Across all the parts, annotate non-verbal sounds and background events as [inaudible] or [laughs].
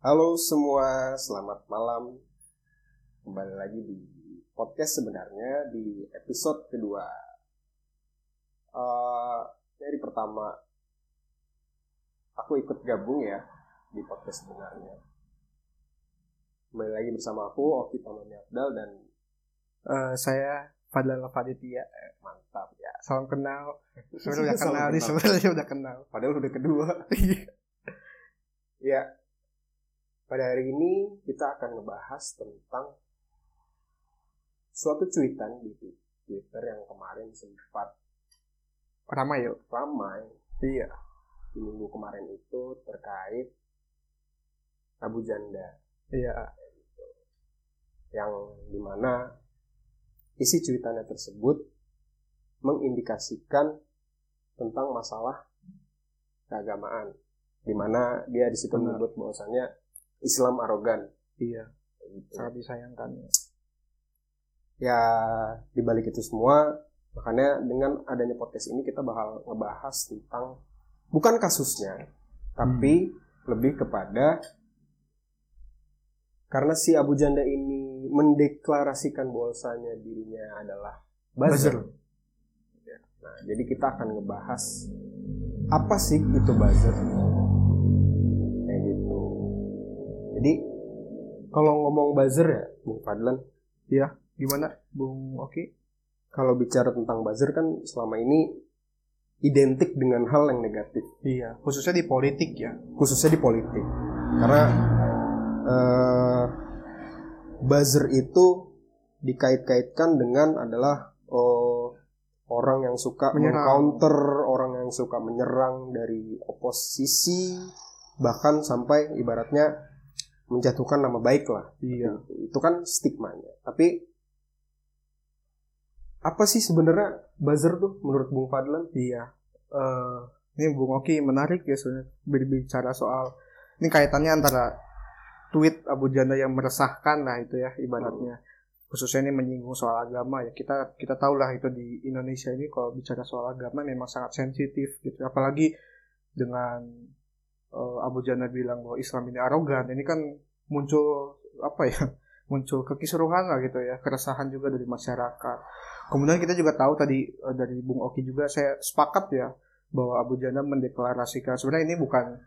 Halo semua, selamat malam. Kembali lagi di podcast sebenarnya di episode kedua. Uh, dari pertama, aku ikut gabung ya di podcast sebenarnya. Kembali lagi bersama aku, Oki Pamani Abdal dan uh, saya Fadlan Faditya. Mantap ya. Salam kenal. Sebenarnya udah [laughs] kenal nih, sebenarnya udah kenal. Padahal udah kedua. [laughs] ya, pada hari ini kita akan ngebahas tentang suatu cuitan di Twitter yang kemarin sempat ramai yuk. Ramai. Iya. Di minggu kemarin itu terkait Abu Janda. Iya. Yang di mana isi cuitannya tersebut mengindikasikan tentang masalah keagamaan, di mana dia di situ menyebut bahwasanya Islam arogan. Iya. Gitu. Sangat disayangkan. Ya dibalik itu semua, makanya dengan adanya podcast ini kita bakal ngebahas tentang bukan kasusnya, tapi hmm. lebih kepada karena si Abu Janda ini mendeklarasikan bahwasanya dirinya adalah buzzer. Ya, nah, jadi kita akan ngebahas apa sih itu buzzer Jadi kalau ngomong buzzer ya, Bung Fadlan, ya gimana, Bung Oki? Kalau bicara tentang buzzer kan selama ini identik dengan hal yang negatif. Iya, khususnya di politik ya. Khususnya di politik, karena uh, buzzer itu dikait-kaitkan dengan adalah uh, orang yang suka mengcounter, orang yang suka menyerang dari oposisi, bahkan sampai ibaratnya menjatuhkan nama baik lah. Iya. Itu kan stigmanya. Tapi apa sih sebenarnya buzzer tuh menurut Bung Fadlan? Iya. Uh, ini Bung Oki menarik ya sebenarnya berbicara soal ini kaitannya antara tweet Abu Janda yang meresahkan lah itu ya ibaratnya. Hmm. Khususnya ini menyinggung soal agama ya. Kita kita tahu lah itu di Indonesia ini kalau bicara soal agama memang sangat sensitif gitu. Apalagi dengan uh, Abu Jana bilang bahwa Islam ini arogan. Ini kan muncul apa ya [laughs] muncul kekisruhan lah gitu ya. Keresahan juga dari masyarakat. Kemudian kita juga tahu tadi uh, dari Bung Oki juga saya sepakat ya bahwa Abu Jana mendeklarasikan sebenarnya ini bukan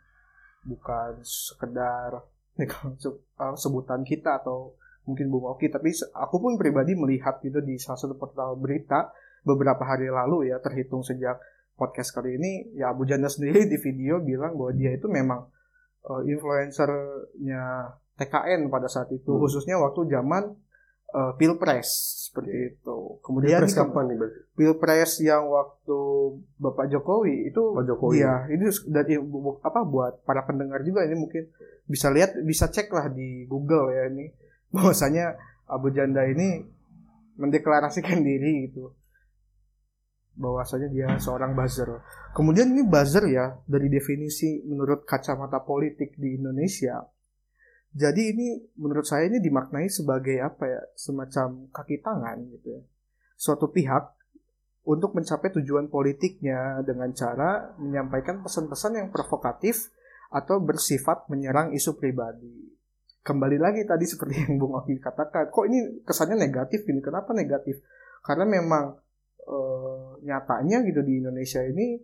bukan sekedar [laughs] uh, sebutan kita atau mungkin Bung Oki tapi aku pun pribadi melihat gitu di salah satu portal berita beberapa hari lalu ya terhitung sejak podcast kali ini ya Abu Janda [laughs] sendiri di video bilang bahwa dia itu memang uh, influencernya TKN pada saat itu hmm. khususnya waktu zaman uh, pilpres seperti yeah. itu. Kemudian pilpres kapan nih berarti? Pilpres yang waktu Bapak Jokowi itu Pak Jokowi. Iya, ini dari apa buat para pendengar juga ini mungkin bisa lihat bisa cek lah di Google ya ini [laughs] bahwasanya Abu Janda ini mendeklarasikan diri gitu bahwasanya dia seorang buzzer. Kemudian ini buzzer ya dari definisi menurut kacamata politik di Indonesia. Jadi ini menurut saya ini dimaknai sebagai apa ya semacam kaki tangan gitu ya. Suatu pihak untuk mencapai tujuan politiknya dengan cara menyampaikan pesan-pesan yang provokatif atau bersifat menyerang isu pribadi. Kembali lagi tadi seperti yang Bung Oki katakan, kok ini kesannya negatif ini? Kenapa negatif? Karena memang uh, nyatanya gitu di Indonesia ini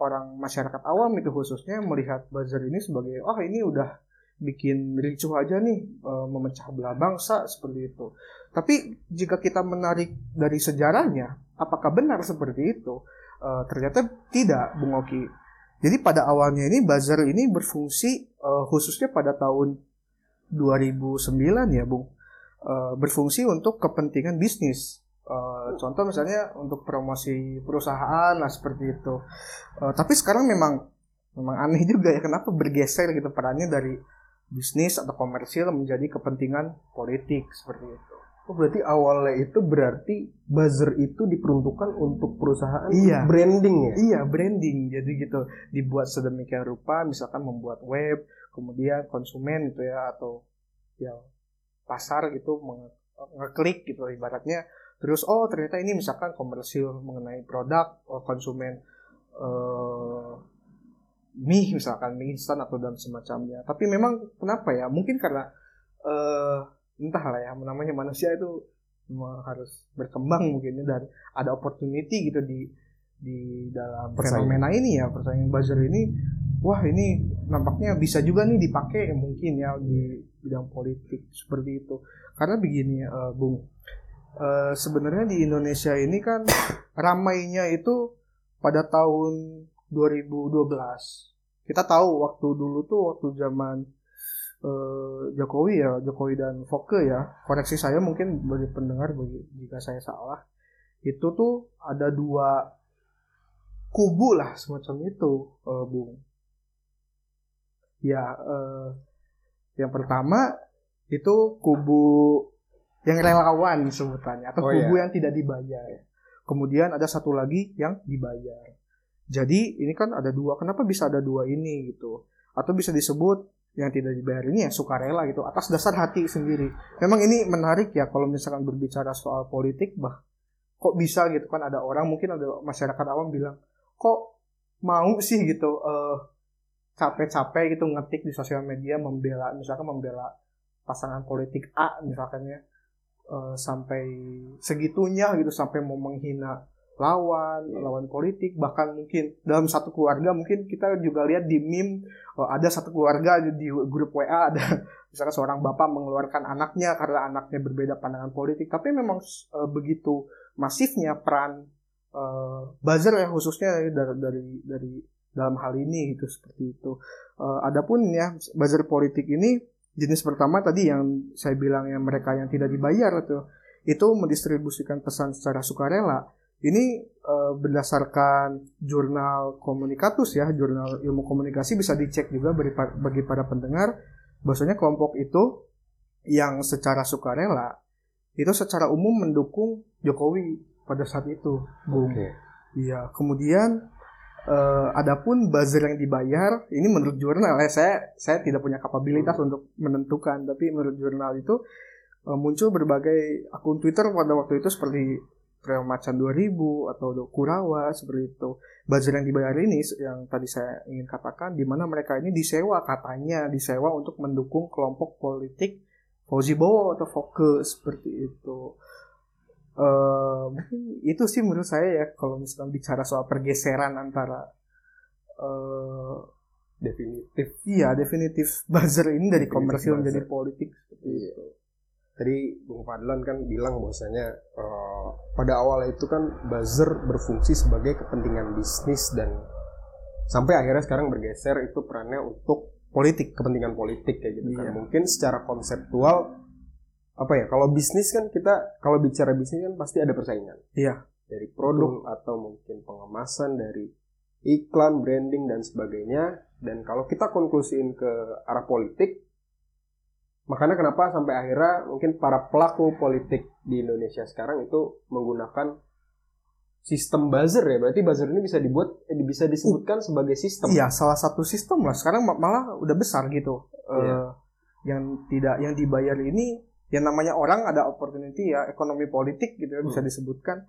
orang masyarakat awam itu khususnya melihat buzzer ini sebagai oh ini udah bikin ricuh aja nih e, memecah belah bangsa seperti itu. Tapi jika kita menarik dari sejarahnya, apakah benar seperti itu? E, ternyata tidak, Bung Oki. Jadi pada awalnya ini buzzer ini berfungsi e, khususnya pada tahun 2009 ya, Bung. E, berfungsi untuk kepentingan bisnis. Uh, contoh misalnya untuk promosi perusahaan lah seperti itu. Uh, tapi sekarang memang memang aneh juga ya kenapa bergeser gitu perannya dari bisnis atau komersil menjadi kepentingan politik seperti itu. Oh berarti awalnya itu berarti buzzer itu diperuntukkan untuk perusahaan iya. branding ya? Iya branding jadi gitu dibuat sedemikian rupa misalkan membuat web kemudian konsumen itu ya atau ya pasar gitu ngeklik gitu ibaratnya terus oh ternyata ini misalkan komersil mengenai produk oh, konsumen uh, mie misalkan mie instan atau dan semacamnya. Tapi memang kenapa ya? Mungkin karena eh entah lah ya namanya manusia itu harus berkembang mungkin ya, dan ada opportunity gitu di di dalam Persaingan. fenomena ini ya persaingan buzzer ini. Wah ini nampaknya bisa juga nih dipakai mungkin ya di bidang politik seperti itu. Karena begini eh, Bung Eh, sebenarnya di Indonesia ini kan [coughs] ramainya itu pada tahun 2012 kita tahu waktu dulu tuh waktu zaman eh, Jokowi ya Jokowi dan Foke ya. Koreksi saya mungkin bagi pendengar bagi jika saya salah. Itu tuh ada dua kubu lah semacam itu eh, Bung. Ya eh, yang pertama itu kubu yang relawan sebutannya atau Oh, kubu iya. yang tidak dibayar. Kemudian ada satu lagi yang dibayar. Jadi ini kan ada dua kenapa bisa ada dua ini gitu? Atau bisa disebut yang tidak dibayar ini ya sukarela gitu atas dasar hati sendiri. Memang ini menarik ya kalau misalkan berbicara soal politik bah kok bisa gitu kan ada orang mungkin ada masyarakat awam bilang kok mau sih gitu eh, capek-capek gitu ngetik di sosial media membela misalkan membela pasangan politik A misalkan ya eh, sampai segitunya gitu sampai mau menghina lawan Iya. lawan politik bahkan mungkin dalam satu keluarga mungkin kita juga lihat di meme eh, ada satu keluarga di grup WA ada [laughs] misalkan seorang bapak mengeluarkan anaknya karena anaknya berbeda pandangan politik tapi memang eh, begitu masifnya peran buzzer ya khususnya dari dari dari dalam hal ini gitu seperti itu. Eh, adapun ya buzzer politik ini jenis pertama tadi yang saya bilang yang mereka yang tidak dibayar itu itu mendistribusikan pesan secara sukarela. Ini eh, berdasarkan jurnal komunikatus ya, jurnal ilmu komunikasi bisa dicek juga bagi, bagi para pendengar bahwasanya kelompok itu yang secara sukarela itu secara umum mendukung Jokowi pada saat itu, Bung. Oke. Iya, kemudian eh, adapun buzzer yang dibayar, ini menurut jurnal ya saya saya tidak punya kapabilitas untuk menentukan, tapi menurut jurnal itu eh, muncul berbagai akun Twitter pada waktu itu seperti Trail Macan 2000 atau Kurawa seperti itu. Buzzer yang dibayar ini yang tadi saya ingin katakan di mana mereka ini disewa katanya disewa untuk mendukung kelompok politik Fauzi Bowo atau Foke seperti itu. Eh, mungkin itu sih menurut saya ya kalau misalkan bicara soal pergeseran antara eh definitif iya definitif buzzer ini dari Definitif komersil buzzer. menjadi politik seperti Iya. itu. tadi Bung Fadlan kan bilang bahwasanya eh, pada awal itu kan buzzer berfungsi sebagai kepentingan bisnis dan sampai akhirnya sekarang bergeser itu perannya untuk Politik. kepentingan politik kayak gitu kan Iya. mungkin secara konseptual apa ya kalau bisnis kan kita kalau bicara bisnis kan pasti ada persaingan Iya. dari produk atau mungkin pengemasan dari iklan branding dan sebagainya dan kalau kita konklusiin ke arah politik makanya kenapa sampai akhirnya mungkin para pelaku politik di Indonesia sekarang itu menggunakan sistem buzzer ya berarti buzzer ini bisa dibuat eh, bisa disebutkan sebagai sistem Iya, salah satu sistem lah. Sekarang ma- malah udah besar gitu. Iya. yang tidak yang dibayar ini yang namanya orang ada opportunity ya ekonomi politik gitu ya bisa disebutkan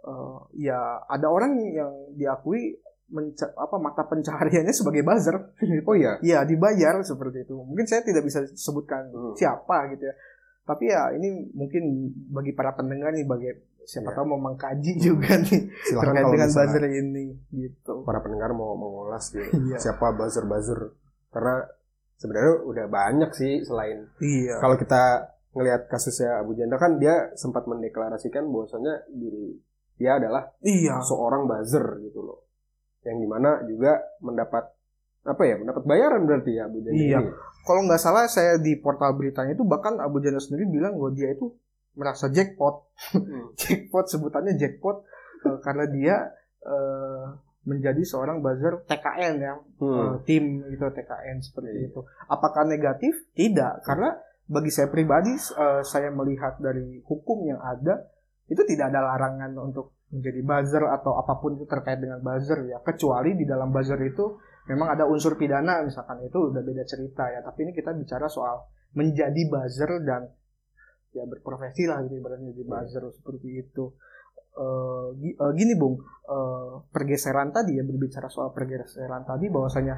Eh, ya ada orang yang diakui menca- apa mata pencahariannya sebagai buzzer [laughs] oh iya Iya dibayar seperti itu. Mungkin saya tidak bisa sebutkan Hmm. siapa gitu ya. Tapi ya ini mungkin bagi para pendengar nih bagi siapa Iya. tahu mau mengkaji juga nih silahkan terkait kalau dengan buzzer ini gitu. para pendengar mau mengulas gitu [laughs] Iya. siapa buzzer buzzer karena sebenarnya udah banyak sih selain Iya. kalau kita ngelihat kasusnya Abu Janda kan dia sempat mendeklarasikan bahwasanya diri dia adalah Iya. seorang buzzer gitu loh yang di mana juga mendapat apa ya mendapat bayaran berarti ya Abu Janda Iya. ini Kalau nggak salah saya di portal beritanya itu bahkan Abu Janda sendiri bilang bahwa dia itu merasa jackpot. Hmm. [laughs] jackpot sebutannya jackpot eh, karena dia eh, menjadi seorang buzzer TKN ya. Hmm. eh, tim gitu TKN seperti Iya. itu. Apakah negatif? Tidak, karena bagi saya pribadi eh, saya melihat dari hukum yang ada itu tidak ada larangan untuk menjadi buzzer atau apa pun itu terkait dengan buzzer ya. Kecuali di dalam buzzer itu memang ada unsur pidana misalkan itu udah beda cerita ya. Tapi ini kita bicara soal menjadi buzzer dan ya berprofesi lah gitu ibaratnya jadi buzzer seperti itu. Eh, gini bung. Eh, pergeseran tadi ya berbicara soal pergeseran tadi bahwasanya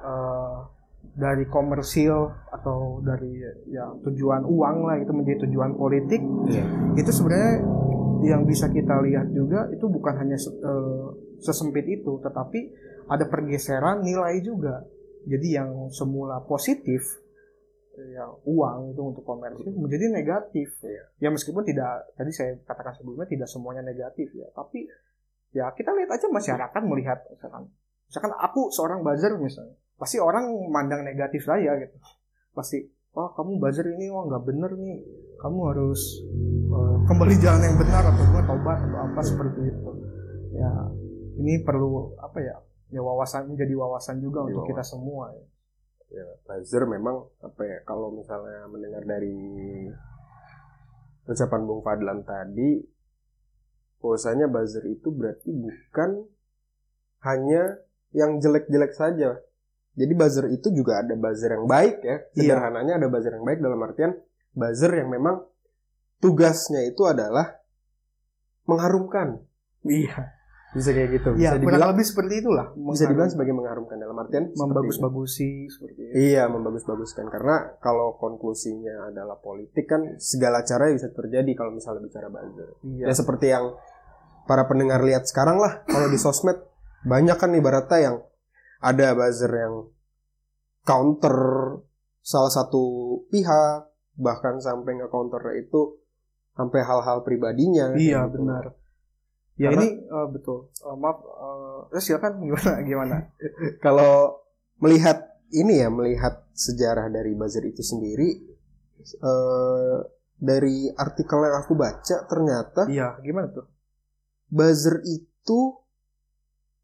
eh, dari komersil atau dari ya tujuan uang lah itu menjadi tujuan politik. Iya. itu sebenarnya yang bisa kita lihat juga itu bukan hanya eh, sesempit itu tetapi ada pergeseran nilai juga. Jadi yang semula positif ya uang itu untuk komersil menjadi negatif. Iya. ya meskipun tidak tadi saya katakan sebelumnya tidak semuanya negatif ya. Tapi ya kita lihat aja masyarakat melihat misalkan misalkan aku seorang buzzer misalnya pasti orang mandang negatif saya gitu pasti oh kamu buzzer ini wah nggak bener nih kamu harus eh, kembali jalan yang benar atau gua tobat atau apa seperti itu ya ini perlu apa ya ya wawasan menjadi wawasan juga untuk kita wawasan. semua ya. ya buzzer memang apa ya kalau misalnya mendengar dari ucapan Bung Fadlan tadi bahwasanya buzzer itu berarti bukan hanya yang jelek-jelek saja jadi buzzer itu juga ada buzzer yang baik ya. Sederhananya ada buzzer yang baik dalam artian buzzer yang memang tugasnya itu adalah mengharumkan. Iya. Bisa kayak gitu. Ya bisa kurang dibilang lebih seperti itulah bisa dibilang sebagai mengharumkan dalam artian membagus-bagusi. Seperti itu. Iya, membagus-baguskan. Karena kalau konklusinya adalah politik kan segala cara bisa terjadi kalau misalnya bicara buzzer. iya. Ya seperti yang para pendengar lihat sekarang lah kalau di sosmed banyak kan ibaratnya yang ada buzzer yang counter salah satu pihak bahkan sampai nge counter itu sampai hal-hal pribadinya. Iya gitu. benar. Ya Karena- ini eh, betul. Eh, maaf, eh, silakan [laughs] gimana gimana. [laughs] Kalau melihat ini ya melihat sejarah dari buzzer itu sendiri eh, dari artikel yang aku baca ternyata Iya gimana tuh? buzzer itu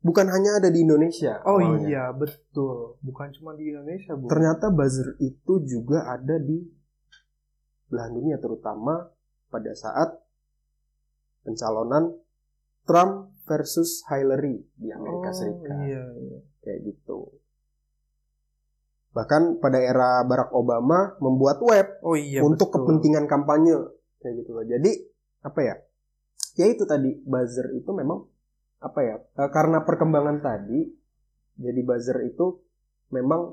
bukan hanya ada di Indonesia. Oh awalnya. iya betul. Bukan cuma di Indonesia bu. Ternyata buzzer itu juga ada di belahan dunia terutama pada saat pencalonan Trump versus Hillary di Amerika Oh, Serikat Iya iya. kayak gitu. Bahkan pada era Barack Obama membuat web Oh iya untuk betul. kepentingan kampanye kayak gitu loh. Jadi apa ya? Ya itu tadi buzzer itu memang apa ya? eh, karena perkembangan tadi jadi buzzer itu memang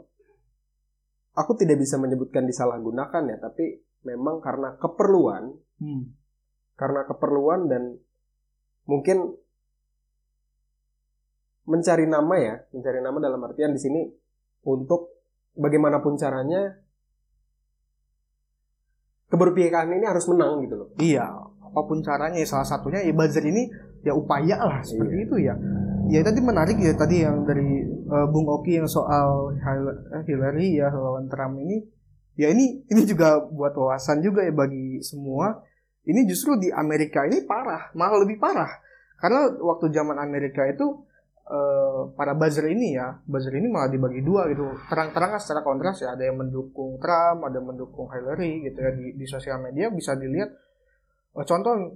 aku tidak bisa menyebutkan disalahgunakan ya, tapi memang karena keperluan, Hmm. karena keperluan dan mungkin mencari nama ya, mencari nama dalam artian di sini untuk bagaimanapun caranya keberpihakan ini harus menang gitu loh. Iya. Apa pun caranya ya salah satunya ya buzzer ini ya upaya lah seperti Iya. itu ya. Ya tadi menarik ya tadi yang dari eh, Bung Oki yang soal eh, Hillary ya lawan Trump ini. Ya ini ini juga buat wawasan juga ya bagi semua. Ini justru di Amerika ini parah, malah lebih parah. Karena waktu zaman Amerika itu eh, para buzzer ini ya, buzzer ini malah dibagi dua gitu. Terang-terangan secara kontras ya, ada yang mendukung Trump, ada yang mendukung Hillary gitu ya di, di sosial media bisa dilihat contoh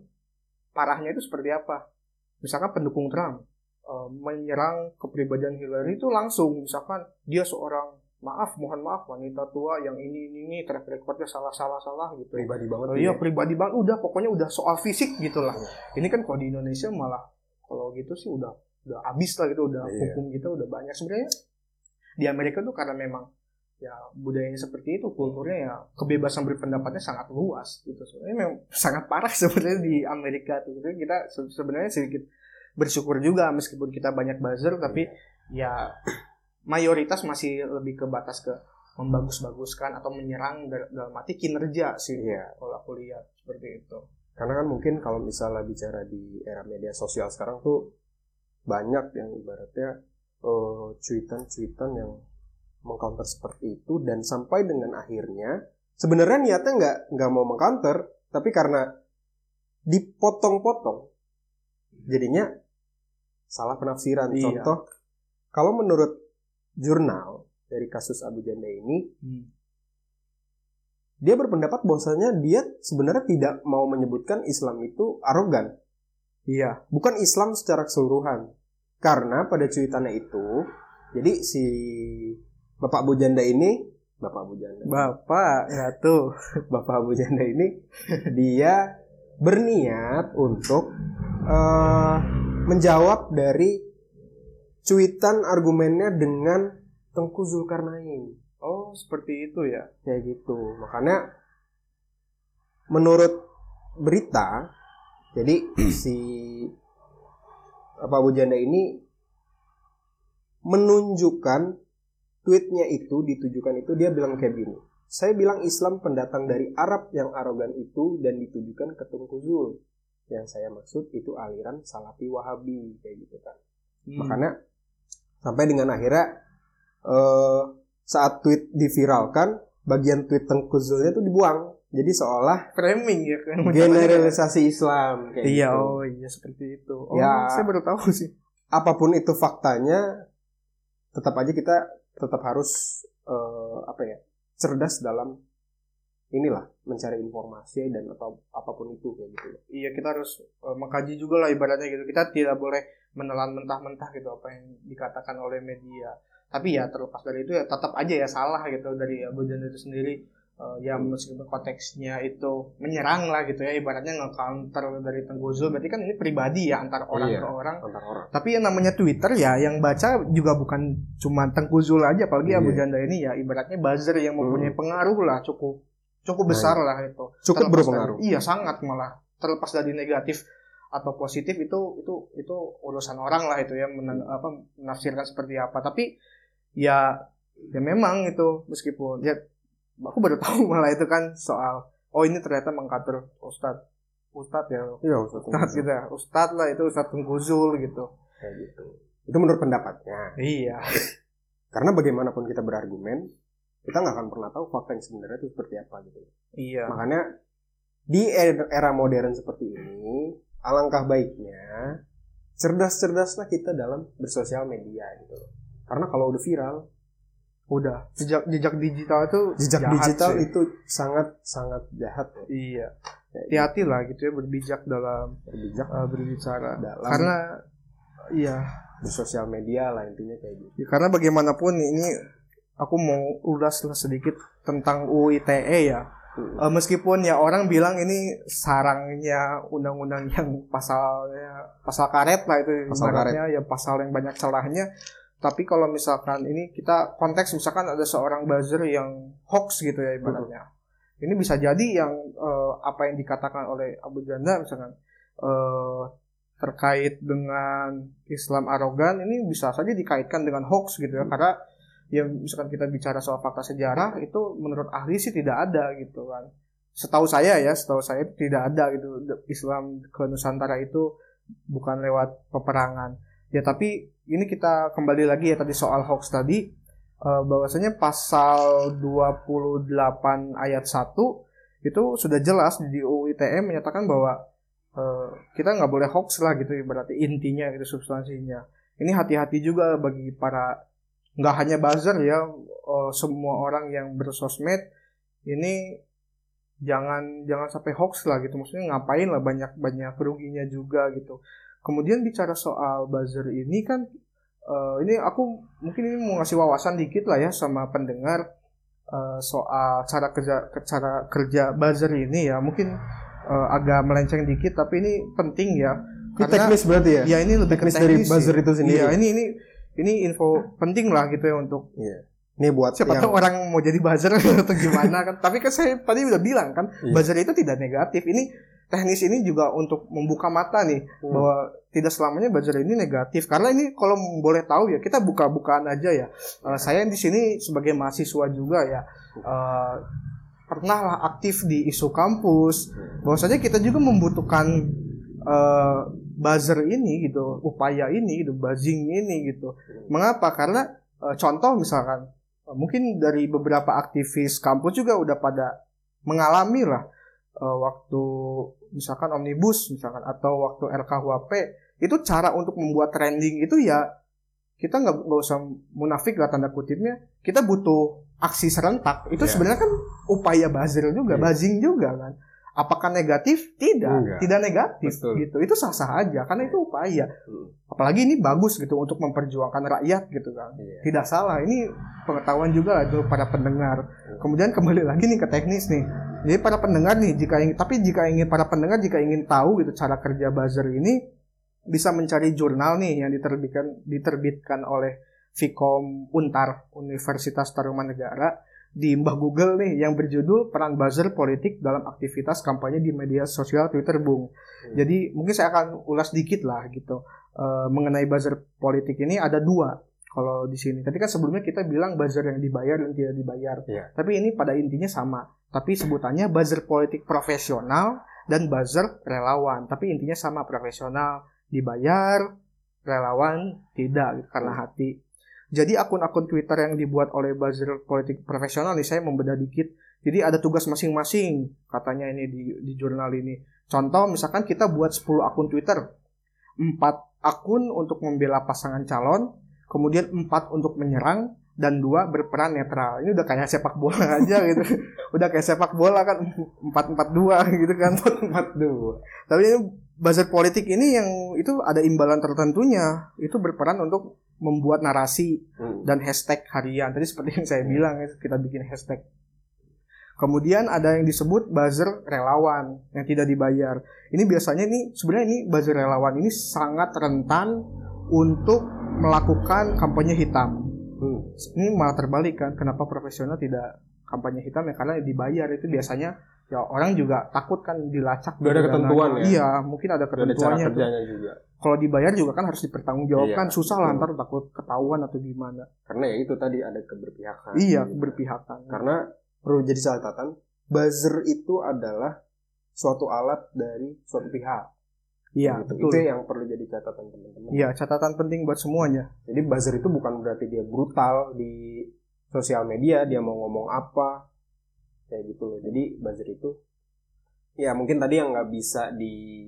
parahnya itu seperti apa? Misalkan pendukung Trump eh, menyerang kepribadian Hillary itu langsung, misalkan dia seorang maaf, mohon maaf wanita tua yang ini ini ini track recordnya salah salah salah gitu. Pribadi banget. Oh, iya ya. pribadi banget udah pokoknya udah soal fisik gitu lah. Iya. Ini kan kalau di Indonesia malah kalau gitu sih udah udah habis lah gitu udah Iya. hukum kita udah banyak sebenarnya di Amerika tuh karena memang ya budayanya seperti itu kulturnya ya kebebasan berpendapatnya sangat luas gitu. Sebenarnya memang sangat parah [laughs] sebenarnya di Amerika tuh. Jadi kita se- sebenarnya sedikit bersyukur juga meskipun kita banyak buzzer tapi ya mayoritas masih lebih ke batas ke membagus-baguskan atau menyerang dal- dalam arti kinerja sih Iya. kalau aku lihat seperti itu. Karena kan mungkin kalau misalnya bicara di era media sosial sekarang tuh banyak yang ibaratnya eh, cuitan-cuitan yang mengcounter seperti itu dan sampai dengan akhirnya sebenarnya niatnya nggak nggak mau mengcounter tapi karena dipotong-potong jadinya salah penafsiran. Iya. Contoh kalau menurut jurnal dari kasus Abu Janda ini dia berpendapat bahwasanya dia sebenarnya tidak mau menyebutkan Islam itu arogan, iya bukan Islam secara keseluruhan. Karena pada cuitannya itu, jadi si Bapak Abu Janda ini, Bapak Abu Janda, bapak ya tuh [laughs] Bapak Abu Janda ini dia berniat untuk eh, menjawab dari cuitan argumennya dengan Tengku Zulkarnain. Oh, seperti itu ya. kayak gitu. Makanya menurut berita jadi [clears throat] si apa Abu Janda ini menunjukkan tweetnya itu ditujukan itu dia bilang kayak gini saya bilang Islam pendatang dari Arab yang arogan itu dan ditujukan ke Tengku Zul yang saya maksud itu aliran Salafi Wahabi kayak gitu kan Hmm. makanya sampai dengan akhirnya eh, saat tweet diviralkan bagian tweet Tengku Zulnya itu dibuang jadi seolah framing ya kan. generalisasi Islam kayak Iya, gitu. oh iya seperti itu. Oh, Ya. saya baru tahu sih. apa pun itu faktanya tetap aja kita tetap harus eh, apa ya cerdas dalam inilah mencari informasi dan atau apa pun itu kayak gitu Iya, kita harus eh, mengkaji juga lah ibaratnya gitu. Kita tidak boleh menelan mentah-mentah gitu apa yang dikatakan oleh media. Tapi ya terlepas dari itu ya tetap aja ya salah gitu dari Abu Janda itu sendiri. Eh, ya meskipun konteksnya itu menyerang lah gitu ya ibaratnya nge-counter dari Tengku Zul berarti kan ini pribadi ya antar orang Iya. ke orang antar orang Tapi yang namanya Twitter ya yang baca juga bukan cuma Tengku Zul aja apalagi Iya. Abu Janda ini ya ibaratnya buzzer yang mempunyai pengaruh lah cukup cukup Nah, besar lah itu. cukup Terlepas berpengaruh dari- iya sangat malah terlepas dari negatif atau positif itu itu itu urusan orang lah itu ya mena- apa menafsirkan seperti apa. Tapi ya ya memang itu meskipun ya aku baru tahu [laughs] malah itu kan soal oh ini ternyata mengkatur Ustadz Ustadz ya iya Ustaz. Ustadz gitu ya Ustadz lah itu Ustadz Tengku Zul gitu. kayak gitu itu menurut pendapatnya Iya. [laughs] karena bagaimanapun kita berargumen kita nggak akan pernah tahu fakta yang sebenarnya itu seperti apa gitu Iya. makanya di era modern seperti ini alangkah baiknya cerdas-cerdaslah kita dalam bersosial media gitu karena kalau udah viral Udah jejak jejak digital itu jejak jahat digital sih. itu sangat sangat jahat ya Iya. Hati-hati lah gitu ya berbijak dalam berbijak uh, berbicara. dalam Karena iya, bersosial media lah intinya kayak gitu Ya, karena bagaimanapun ini aku mau ulas lah sedikit tentang UU ITE ya. Hmm. Eh, meskipun ya orang bilang ini sarangnya undang-undang yang pasalnya pasal karet lah itu Pasal ibaratnya ya pasal yang banyak celahnya. Tapi kalau misalkan ini kita konteks misalkan ada seorang buzzer yang hoax gitu ya ibaratnya. Ini bisa jadi yang eh, apa yang dikatakan oleh Abu Janda misalkan eh, terkait dengan Islam arogan ini bisa saja dikaitkan dengan hoax gitu ya. Karena ya misalkan kita bicara soal fakta sejarah itu menurut ahli sih tidak ada gitu kan. Setahu saya ya setahu saya tidak ada gitu. Islam ke Nusantara itu bukan lewat peperangan ya tapi ini kita kembali lagi ya tadi soal hoax tadi. Eh, bahwasanya pasal 28 ayat 1 itu sudah jelas di UU ITE menyatakan bahwa eh, kita nggak boleh hoax lah gitu berarti intinya itu substansinya. Ini hati-hati juga bagi para nggak hanya buzzer ya eh, semua orang yang bersosmed ini jangan jangan sampai hoax lah gitu. Maksudnya ngapain lah banyak banyak ruginya juga gitu kemudian bicara soal buzzer ini kan eh, ini aku mungkin ini mau ngasih wawasan dikit lah ya sama pendengar eh, soal cara kerja cara kerja buzzer ini ya mungkin eh, agak melenceng dikit tapi ini penting ya Ini teknis berarti ya ya ini lebih ke teknis dari teknis buzzer sih. itu sendiri Iya, ini ini ini info penting lah gitu ya untuk Iya. ini buat siapa yang tahu orang mau jadi buzzer [laughs] atau gimana kan. Tapi kan saya tadi udah bilang kan, Iya. buzzer itu tidak negatif. Ini teknis ini juga untuk membuka mata nih Hmm. bahwa tidak selamanya buzzer ini negatif. Karena ini kalau boleh tahu ya kita buka-bukaan aja ya. Eh, saya di sini sebagai mahasiswa juga ya. eh, pernah lah aktif di isu kampus. Bahwasanya kita juga membutuhkan eh, buzzer ini gitu, upaya ini gitu, buzzing ini gitu. Mengapa? Karena eh, contoh misalkan eh, mungkin dari beberapa aktivis kampus juga udah pada mengalami lah eh, waktu misalkan omnibus misalkan atau waktu RKUHP itu cara untuk membuat trending itu ya kita nggak nggak usah munafik lah tanda kutipnya. Kita butuh aksi serentak. Itu Iya. sebenarnya kan upaya buzzer juga Iya. buzzing juga kan. Apakah negatif? Tidak. Enggak. tidak negatif Betul. gitu. Itu sah sah aja karena itu upaya. Apalagi ini bagus gitu untuk memperjuangkan rakyat gitu kan. Iya. tidak salah ini pengetahuan juga lah itu para pendengar. Kemudian kembali lagi nih ke teknis nih Jadi para pendengar nih jika ingin tapi jika ingin para pendengar jika ingin tahu gitu cara kerja buzzer ini bisa mencari jurnal nih yang diterbitkan diterbitkan oleh Vkom Untar Universitas Tarumanegara di Mbah Google nih yang berjudul peran buzzer politik dalam aktivitas kampanye di media sosial Twitter Bung. Hmm. Jadi mungkin saya akan ulas dikit lah gitu Eh, mengenai buzzer politik ini ada dua kalau di sini. Tadi kan sebelumnya kita bilang buzzer yang dibayar dan tidak dibayar. Iya. Tapi ini pada intinya sama. Tapi sebutannya buzzer politik profesional dan buzzer relawan. Tapi intinya sama profesional dibayar, relawan tidak gitu, karena hati. Jadi akun-akun Twitter yang dibuat oleh buzzer politik profesional nih saya membedah dikit. Jadi ada tugas masing-masing katanya ini di, di jurnal ini. Contoh misalkan kita buat 10 akun Twitter. 4 akun untuk membela pasangan calon, kemudian 4 untuk menyerang dan dua berperan netral. Ini udah kayak sepak bola [laughs] aja gitu. udah kayak sepak bola kan 4-4-2 gitu kan. 42. Tapi ini buzzer politik ini yang itu ada imbalan tertentunya. Itu berperan untuk membuat narasi Hmm. dan hashtag harian. Tadi seperti yang saya bilang ya, kita bikin hashtag. Kemudian ada yang disebut buzzer relawan yang tidak dibayar. Ini biasanya nih sebenarnya ini buzzer relawan ini sangat rentan untuk melakukan kampanye hitam. Ini malah terbalik kan kenapa profesional tidak kampanye hitam ya karena dibayar itu biasanya ya orang juga takut kan dilacak Udah ada gitu ketentuan dananya. ya? Iya, mungkin ada Udah ada cara ketentuannya juga. Kalau dibayar juga kan harus dipertanggungjawabkan, Iya, susah lah ntar takut ketahuan atau gimana. Karena ya itu tadi ada keberpihakan. Iya, berpihakan. Karena perlu jadi catatan, buzzer itu adalah suatu alat dari suatu pihak. Iya, gitu. betul. Itu yang perlu jadi catatan teman-teman. Iya, catatan penting buat semuanya. Jadi buzzer itu bukan berarti dia brutal di sosial media, dia mau ngomong apa, kayak gitu loh. Jadi buzzer itu, ya mungkin tadi yang nggak bisa di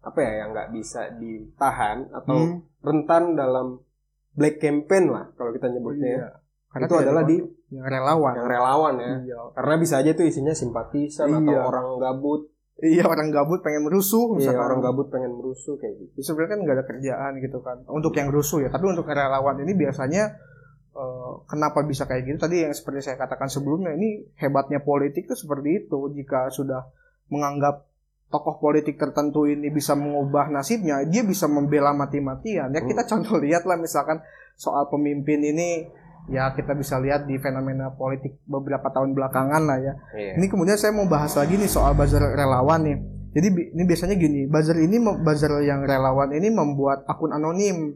apa ya, yang nggak bisa ditahan atau Hmm. rentan dalam black campaign lah kalau kita nyebutnya. ya. Iya. Karena itu adalah di yang relawan. yang relawan ya. Iya. Karena bisa aja tuh isinya simpatisan atau Iya. orang gabut. Iya, orang gabut pengen merusuh Iya, misalkan. orang gabut pengen merusuh kayak gitu. Ya, sebenarnya kan nggak ada kerjaan gitu kan untuk yang rusuh ya tapi untuk relawan ini biasanya eh, kenapa bisa kayak gitu tadi yang seperti saya katakan sebelumnya ini hebatnya politik itu seperti itu jika sudah menganggap tokoh politik tertentu ini bisa mengubah nasibnya dia bisa membela mati-matian ya kita contoh lihat lah misalkan soal pemimpin ini ya kita bisa lihat di fenomena politik beberapa tahun belakangan lah ya Iya. ini kemudian saya mau bahas lagi nih soal buzzer relawan nih. Jadi ini biasanya gini, buzzer ini buzzer yang relawan ini membuat akun anonim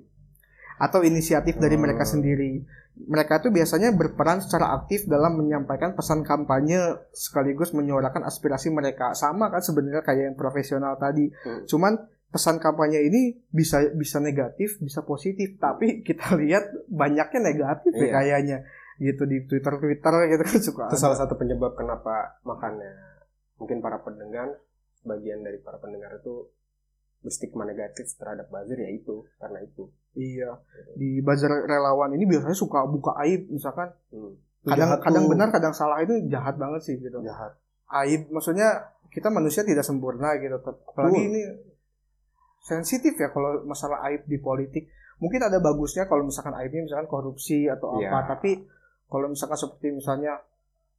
atau inisiatif dari Hmm. mereka sendiri. Mereka tuh biasanya berperan secara aktif dalam menyampaikan pesan kampanye sekaligus menyuarakan aspirasi mereka. Sama kan sebenarnya kayak yang profesional tadi. Hmm. Cuman pesan kampanye ini bisa bisa negatif, bisa positif, tapi kita [laughs] lihat banyaknya negatif ya Iya. kayaknya gitu di Twitter Twitter gitu kan suka Itu ada. salah satu penyebab kenapa makanya mungkin para pendengar bagian dari para pendengar itu berstigma negatif terhadap buzzer ya itu karena itu. Iya, di buzzer relawan ini biasanya suka buka aib misalkan Hmm. kadang Jahat kadang tuh, benar kadang salah itu jahat banget sih gitu. jahat. Aib maksudnya kita manusia tidak sempurna gitu. Apalagi Betul. ini sensitif ya kalau masalah aib di politik. Mungkin ada bagusnya kalau misalkan aibnya misalkan korupsi atau Iya. apa, tapi kalau misalkan seperti misalnya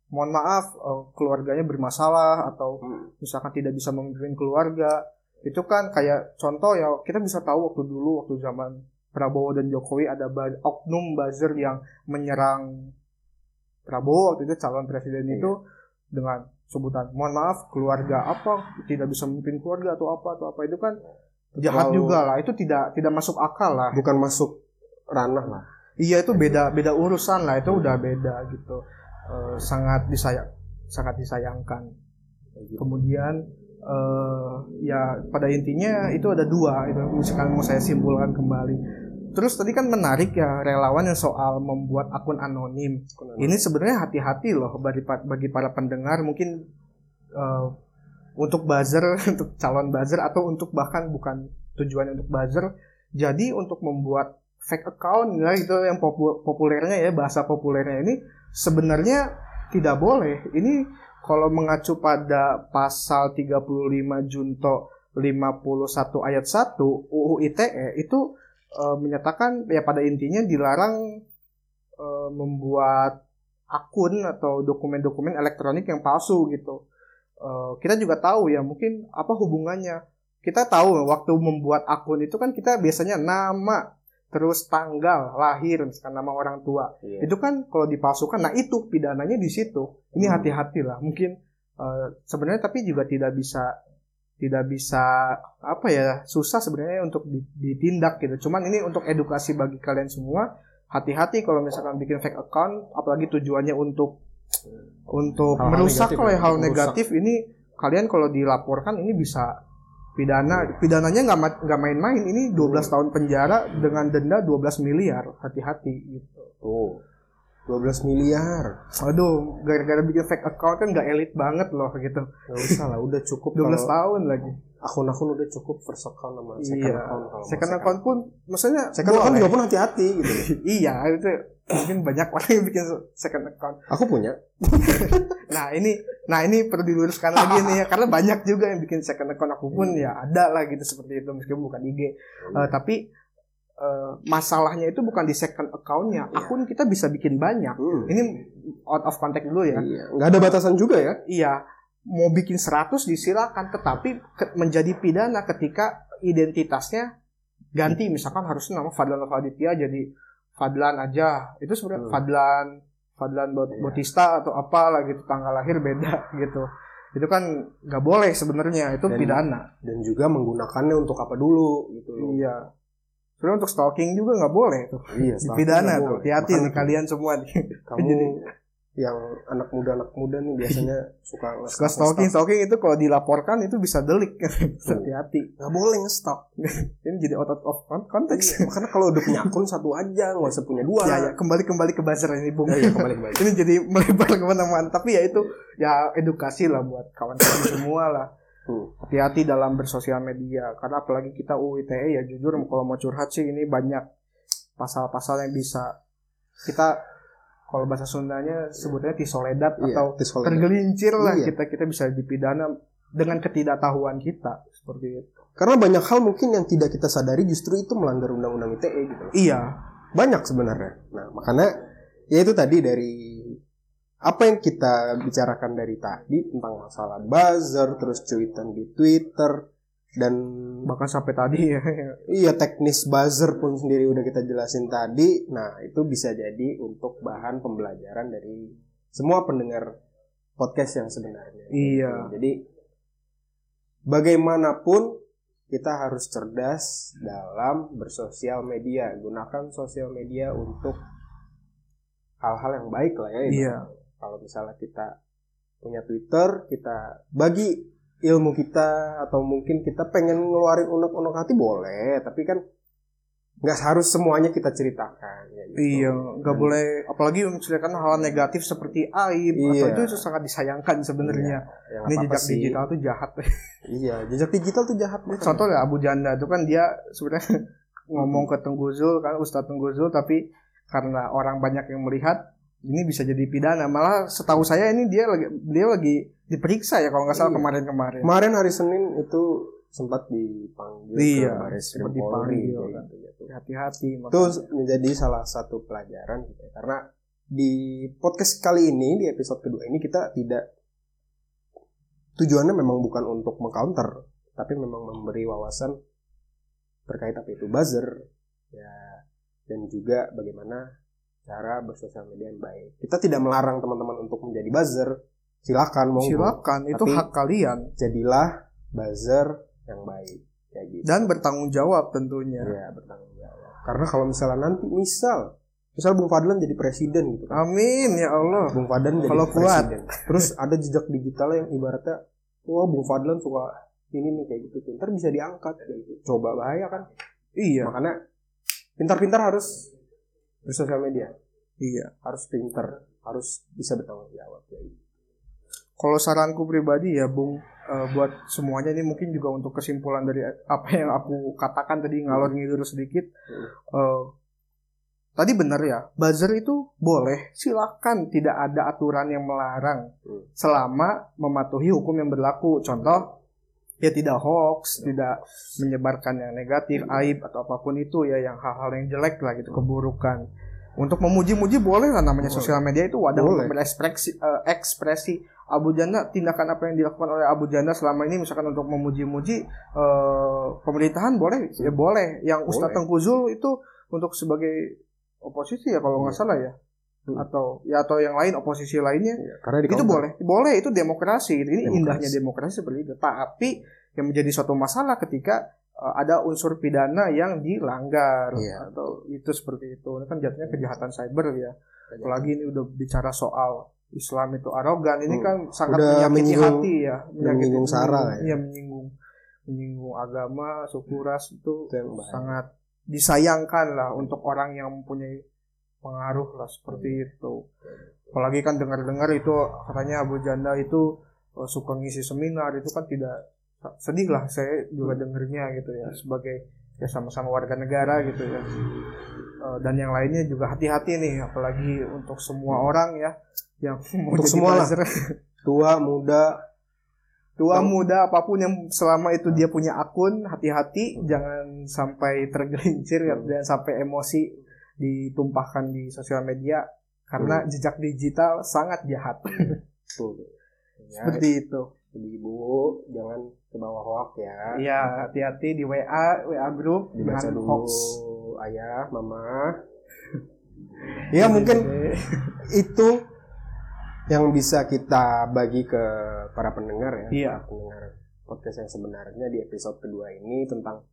mohon maaf eh, keluarganya bermasalah atau Hmm. misalkan tidak bisa memimpin keluarga itu kan kayak contoh ya kita bisa tahu waktu dulu waktu zaman Prabowo dan Jokowi ada oknum buzzer yang menyerang Prabowo waktu itu calon presiden Iya. itu dengan sebutan mohon maaf keluarga apa tidak bisa memimpin keluarga atau apa atau apa itu kan jahat Terlalu- juga lah. Itu tidak tidak masuk akal lah. Bukan masuk ranah lah. iya itu beda beda urusan lah. Itu udah beda gitu. Eh, sangat disayang sangat disayangkan. Gitu. kemudian eh ya pada intinya itu ada dua. Itu misalkan mau saya simpulkan kembali. Terus tadi kan menarik ya relawan yang soal membuat akun anonim. Ini sebenarnya hati-hati loh bagi bagi para pendengar. Mungkin eh, untuk buzzer [laughs] untuk calon buzzer atau untuk bahkan bukan tujuan untuk buzzer jadi untuk membuat fake account ya itu yang popu- populernya ya bahasa populernya ini sebenarnya tidak boleh ini kalau mengacu pada pasal 35 junto 51 ayat 1 UU ITE itu eh, menyatakan ya pada intinya dilarang eh, membuat akun atau dokumen-dokumen elektronik yang palsu gitu. Eh, kita juga tahu ya mungkin apa hubungannya. Kita tahu waktu membuat akun itu kan kita biasanya nama terus tanggal lahir misalkan nama orang tua. Iya. Itu kan kalau dipalsukan nah itu pidananya di situ. Ini Hmm. hati-hati lah. Mungkin eh, sebenarnya tapi juga tidak bisa tidak bisa apa ya susah sebenarnya untuk di- ditindak gitu. Cuman ini untuk edukasi bagi kalian semua. Hati-hati kalau misalkan bikin fake account, apalagi tujuannya untuk untuk Hal-hal merusak negatif oleh ya, hal merusak. negatif ini kalian kalau dilaporkan ini bisa pidana pidananya nggak nggak main-main ini 12 tahun penjara dengan denda 12 miliar hati-hati gitu Tuh. 12 miliar. aduh gara-gara bikin fake account kan nggak elit banget loh gitu Gak usah lah, udah cukup [laughs] 12 kalau tahun lagi akun-akun udah cukup first account sama second iya account. kalau second account pun maksudnya Second account juga pun hati-hati gitu. [laughs] iya itu mungkin banyak orang yang bikin second account Aku punya. [laughs] Nah ini, nah ini perlu diluruskan lagi nih ya, karena banyak juga yang bikin second account aku pun ya ada lah gitu seperti itu meskipun bukan IG. Eh, tapi eh, masalahnya itu bukan di second accountnya, Iya. akun kita bisa bikin banyak. Hmm. Ini out of context dulu ya. Iya. Nggak ada batasan juga ya. Iya, mau bikin 100 disilakan, tetapi ke- menjadi pidana ketika identitasnya ganti, misalkan harusnya nama Fadlan Faditya jadi Fadlan aja. Itu sebenarnya Hmm. Fadlan Fadlan Iya. Bautista atau apalah gitu tanggal lahir beda [laughs] gitu. Itu kan nggak boleh sebenarnya, itu Dan- pidana. Dan juga menggunakannya untuk apa dulu gitu loh. Iya. Sebenarnya untuk stalking juga nggak boleh [laughs] tuh. Iya. Pidana tuh. Hati-hati nih kalian semua nih. Kamu [laughs] yang anak muda anak muda nih biasanya [laughs] suka Suka stalking, stalking itu kalau dilaporkan itu bisa delik. [laughs] Hati-hati. nggak boleh nge-stalk. [laughs] Ini jadi out of konteks. Iya, Makanya kalau udah punya akun satu aja, nggak usah punya dua. ya, ya kembali kembali ke buzzer ini bung Ya, ya, kembali kembali. ini jadi melebar ke mana-mana tapi ya itu ya edukasi lah buat kawan-kawan semua lah hati-hati dalam bersosial media karena apalagi kita UITE ya jujur kalau mau curhat sih ini banyak pasal-pasal yang bisa kita kalau bahasa Sundanya sebutnya tisoledat Iya, atau tis kalau- tergelincir lah Iya. kita kita bisa dipidana dengan ketidaktahuan kita seperti itu Karena banyak hal mungkin yang tidak kita sadari justru itu melanggar undang-undang ITE gitu. iya Banyak sebenarnya. Nah, makanya ya itu tadi dari apa yang kita bicarakan dari tadi tentang masalah buzzer, terus cuitan di Twitter dan bahkan sampai tadi ya [laughs] iya teknis buzzer pun sendiri udah kita jelasin tadi. Nah, itu bisa jadi untuk bahan pembelajaran dari semua pendengar podcast yang sebenarnya. Iya. Jadi bagaimanapun kita harus cerdas dalam bersosial media. Gunakan sosial media untuk hal-hal yang baik lah ya. Iya. Kalau misalnya kita punya Twitter, kita bagi ilmu kita atau mungkin kita pengen ngeluarin unek-unek hati boleh, tapi kan nggak harus semuanya kita ceritakan. ya gitu. Iya, nggak boleh. Apalagi menceritakan hal negatif seperti aib Iya. atau itu sangat disayangkan sebenarnya. Yang Ini apa-apa jejak sih. digital tuh jahat. [laughs] Iya, jejak digital tuh jahat. Ini makanya. contoh ya Abu Janda itu kan dia sebenarnya [laughs] ngomong ke Tengguzul kan Ustadz Tengguzul tapi karena orang banyak yang melihat ini bisa jadi pidana. Malah setahu saya ini dia lagi dia lagi diperiksa ya kalau nggak salah Iya. kemarin-kemarin. Kemarin hari Senin itu sempat dipanggil Iya, ke Baris Krim sempat Polri kan. gitu, gitu. Hati-hati. Itu menjadi salah satu pelajaran gitu ya. Karena di podcast kali ini di episode kedua ini kita tidak tujuannya memang bukan untuk mengcounter, tapi memang memberi wawasan terkait apa itu buzzer ya dan juga bagaimana cara bersosial media yang baik. Kita tidak melarang teman-teman untuk menjadi buzzer. Silakan monggo. Silakan, itu Tapi- hak kalian Jadilah buzzer yang baik kayak gitu. dan bertanggung jawab tentunya. ya bertanggung jawab. Karena kalau misalnya nanti misal misal Bung Fadlan jadi presiden gitu kan. Amin ya Allah. Bung Fadlan jadi Kalau kuat. presiden. Terus ada jejak digital yang ibaratnya wah Bung Fadlan suka ini nih kayak gitu. Ntar bisa diangkat kayak gitu. Coba bahaya kan. Iya, Makanya pintar-pintar harus bersosial media. iya. Harus pintar, harus bisa bertanggung jawab gitu. Kalau saranku pribadi ya Bung eh, buat semuanya ini mungkin juga untuk kesimpulan dari apa yang aku katakan tadi ngalor ngidur sedikit. Eh, tadi benar ya, buzzer itu boleh, silakan tidak ada aturan yang melarang Hmm. selama mematuhi hukum yang berlaku. Contoh ya tidak hoax, tidak menyebarkan yang negatif, aib atau apa pun itu ya yang hal-hal yang jelek lah gitu, keburukan. Untuk memuji-muji boleh lah namanya Boleh. sosial media itu wadah Boleh. untuk berekspresi eh, ekspresi Abu Janda tindakan apa yang dilakukan oleh Abu Janda selama ini misalkan untuk memuji-muji eh, pemerintahan boleh ya boleh yang Ustadz Boleh. Tengku Zul itu untuk sebagai oposisi ya kalau nggak salah ya Hmm. atau ya atau yang lain oposisi lainnya Iya, karena di itu boleh boleh itu demokrasi ini Demokrasi. indahnya demokrasi seperti itu tapi yang menjadi suatu masalah ketika eh, ada unsur pidana yang dilanggar Iya. atau itu seperti itu ini kan jatuhnya kejahatan cyber ya apalagi ini udah bicara soal Islam itu arogan ini Hmm. kan sangat Udah menyakiti hati ya udah menyinggung sara ya. Iya, menyinggung menyinggung agama suku ras itu Itu sangat disayangkan lah untuk orang yang mempunyai pengaruh lah seperti Iya. itu. Apalagi kan dengar-dengar itu katanya Abu Janda itu eh, suka ngisi seminar itu kan tidak sedih lah saya juga dengernya gitu ya sebagai ya sama-sama warga negara gitu ya. Eh, dan yang lainnya juga hati-hati nih apalagi untuk semua orang ya yang mau Untuk semua lah. [laughs] tua muda. Tua muda apa pun yang selama itu dia punya akun hati-hati jangan sampai tergelincir ya, Hmm. jangan sampai emosi ditumpahkan di sosial media karena jejak digital sangat jahat. Tuh [laughs] ya, seperti itu. ibu-ibu jangan ke bawah hoax ya. Iya hati-hati di WA WA grup dibaca dengan dulu hoax. ayah mama. [laughs] Ya mungkin itu yang bisa kita bagi ke para pendengar ya Iya. para pendengar podcast yang sebenarnya di episode kedua ini tentang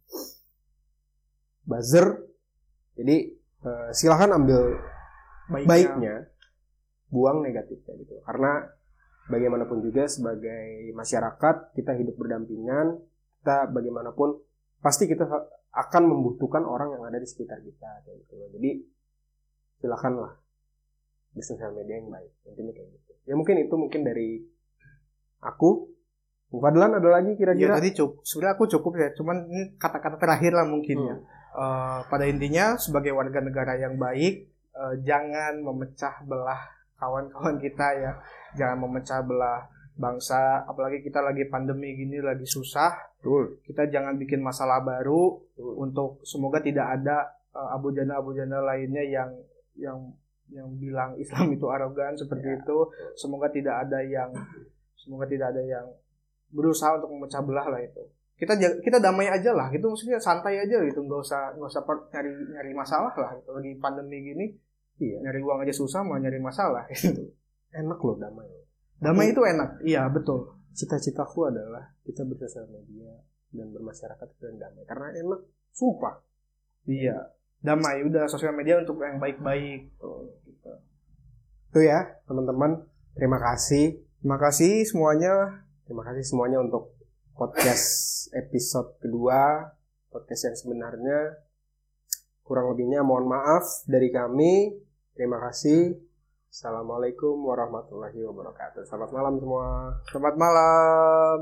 buzzer. Jadi eh, silahkan ambil baiknya, baiknya. Buang negatifnya gitu. Karena bagaimanapun juga sebagai masyarakat kita hidup berdampingan kita bagaimanapun pasti kita akan membutuhkan orang yang ada di sekitar kita kayak gitu. Jadi silakanlah. Di sosial media yang baik. Intinya kayak gitu. Ya mungkin itu mungkin dari aku. Fadlan ada lagi kira-kira? Tadi cukup. Sebenarnya aku cukup ya. Cuman ini kata-kata terakhir lah mungkin ya Eh, pada intinya sebagai warga negara yang baik eh, jangan memecah belah kawan-kawan kita ya jangan memecah belah bangsa apalagi kita lagi pandemi gini lagi susah Betul. kita jangan bikin masalah baru Betul. untuk semoga tidak ada eh, abu janda abu janda lainnya yang yang yang bilang Islam itu arogan seperti Ya. itu semoga tidak ada yang semoga tidak ada yang berusaha untuk memecah belah lah itu kita kita damai aja lah gitu. Maksudnya santai aja gitu. Nggak usah nggak usah per- nyari nyari masalah lah gitu. Lagi pandemi gini Iya. nyari uang aja susah mau nyari masalah. [laughs] Gitu. Enak loh damai. Damai itu enak. Iya betul. Cita-citaku adalah kita bersosial media dan bermasyarakat dengan damai. Karena enak. Sumpah. Iya. Damai. Udah sosial media untuk yang baik-baik. Tuh gitu. itu ya teman-teman. Terima kasih. Terima kasih semuanya. Terima kasih semuanya untuk podcast episode kedua, podcast yang sebenarnya. Kurang lebihnya mohon maaf dari kami. Terima kasih. Assalamualaikum warahmatullahi wabarakatuh. Selamat malam semua. Selamat malam.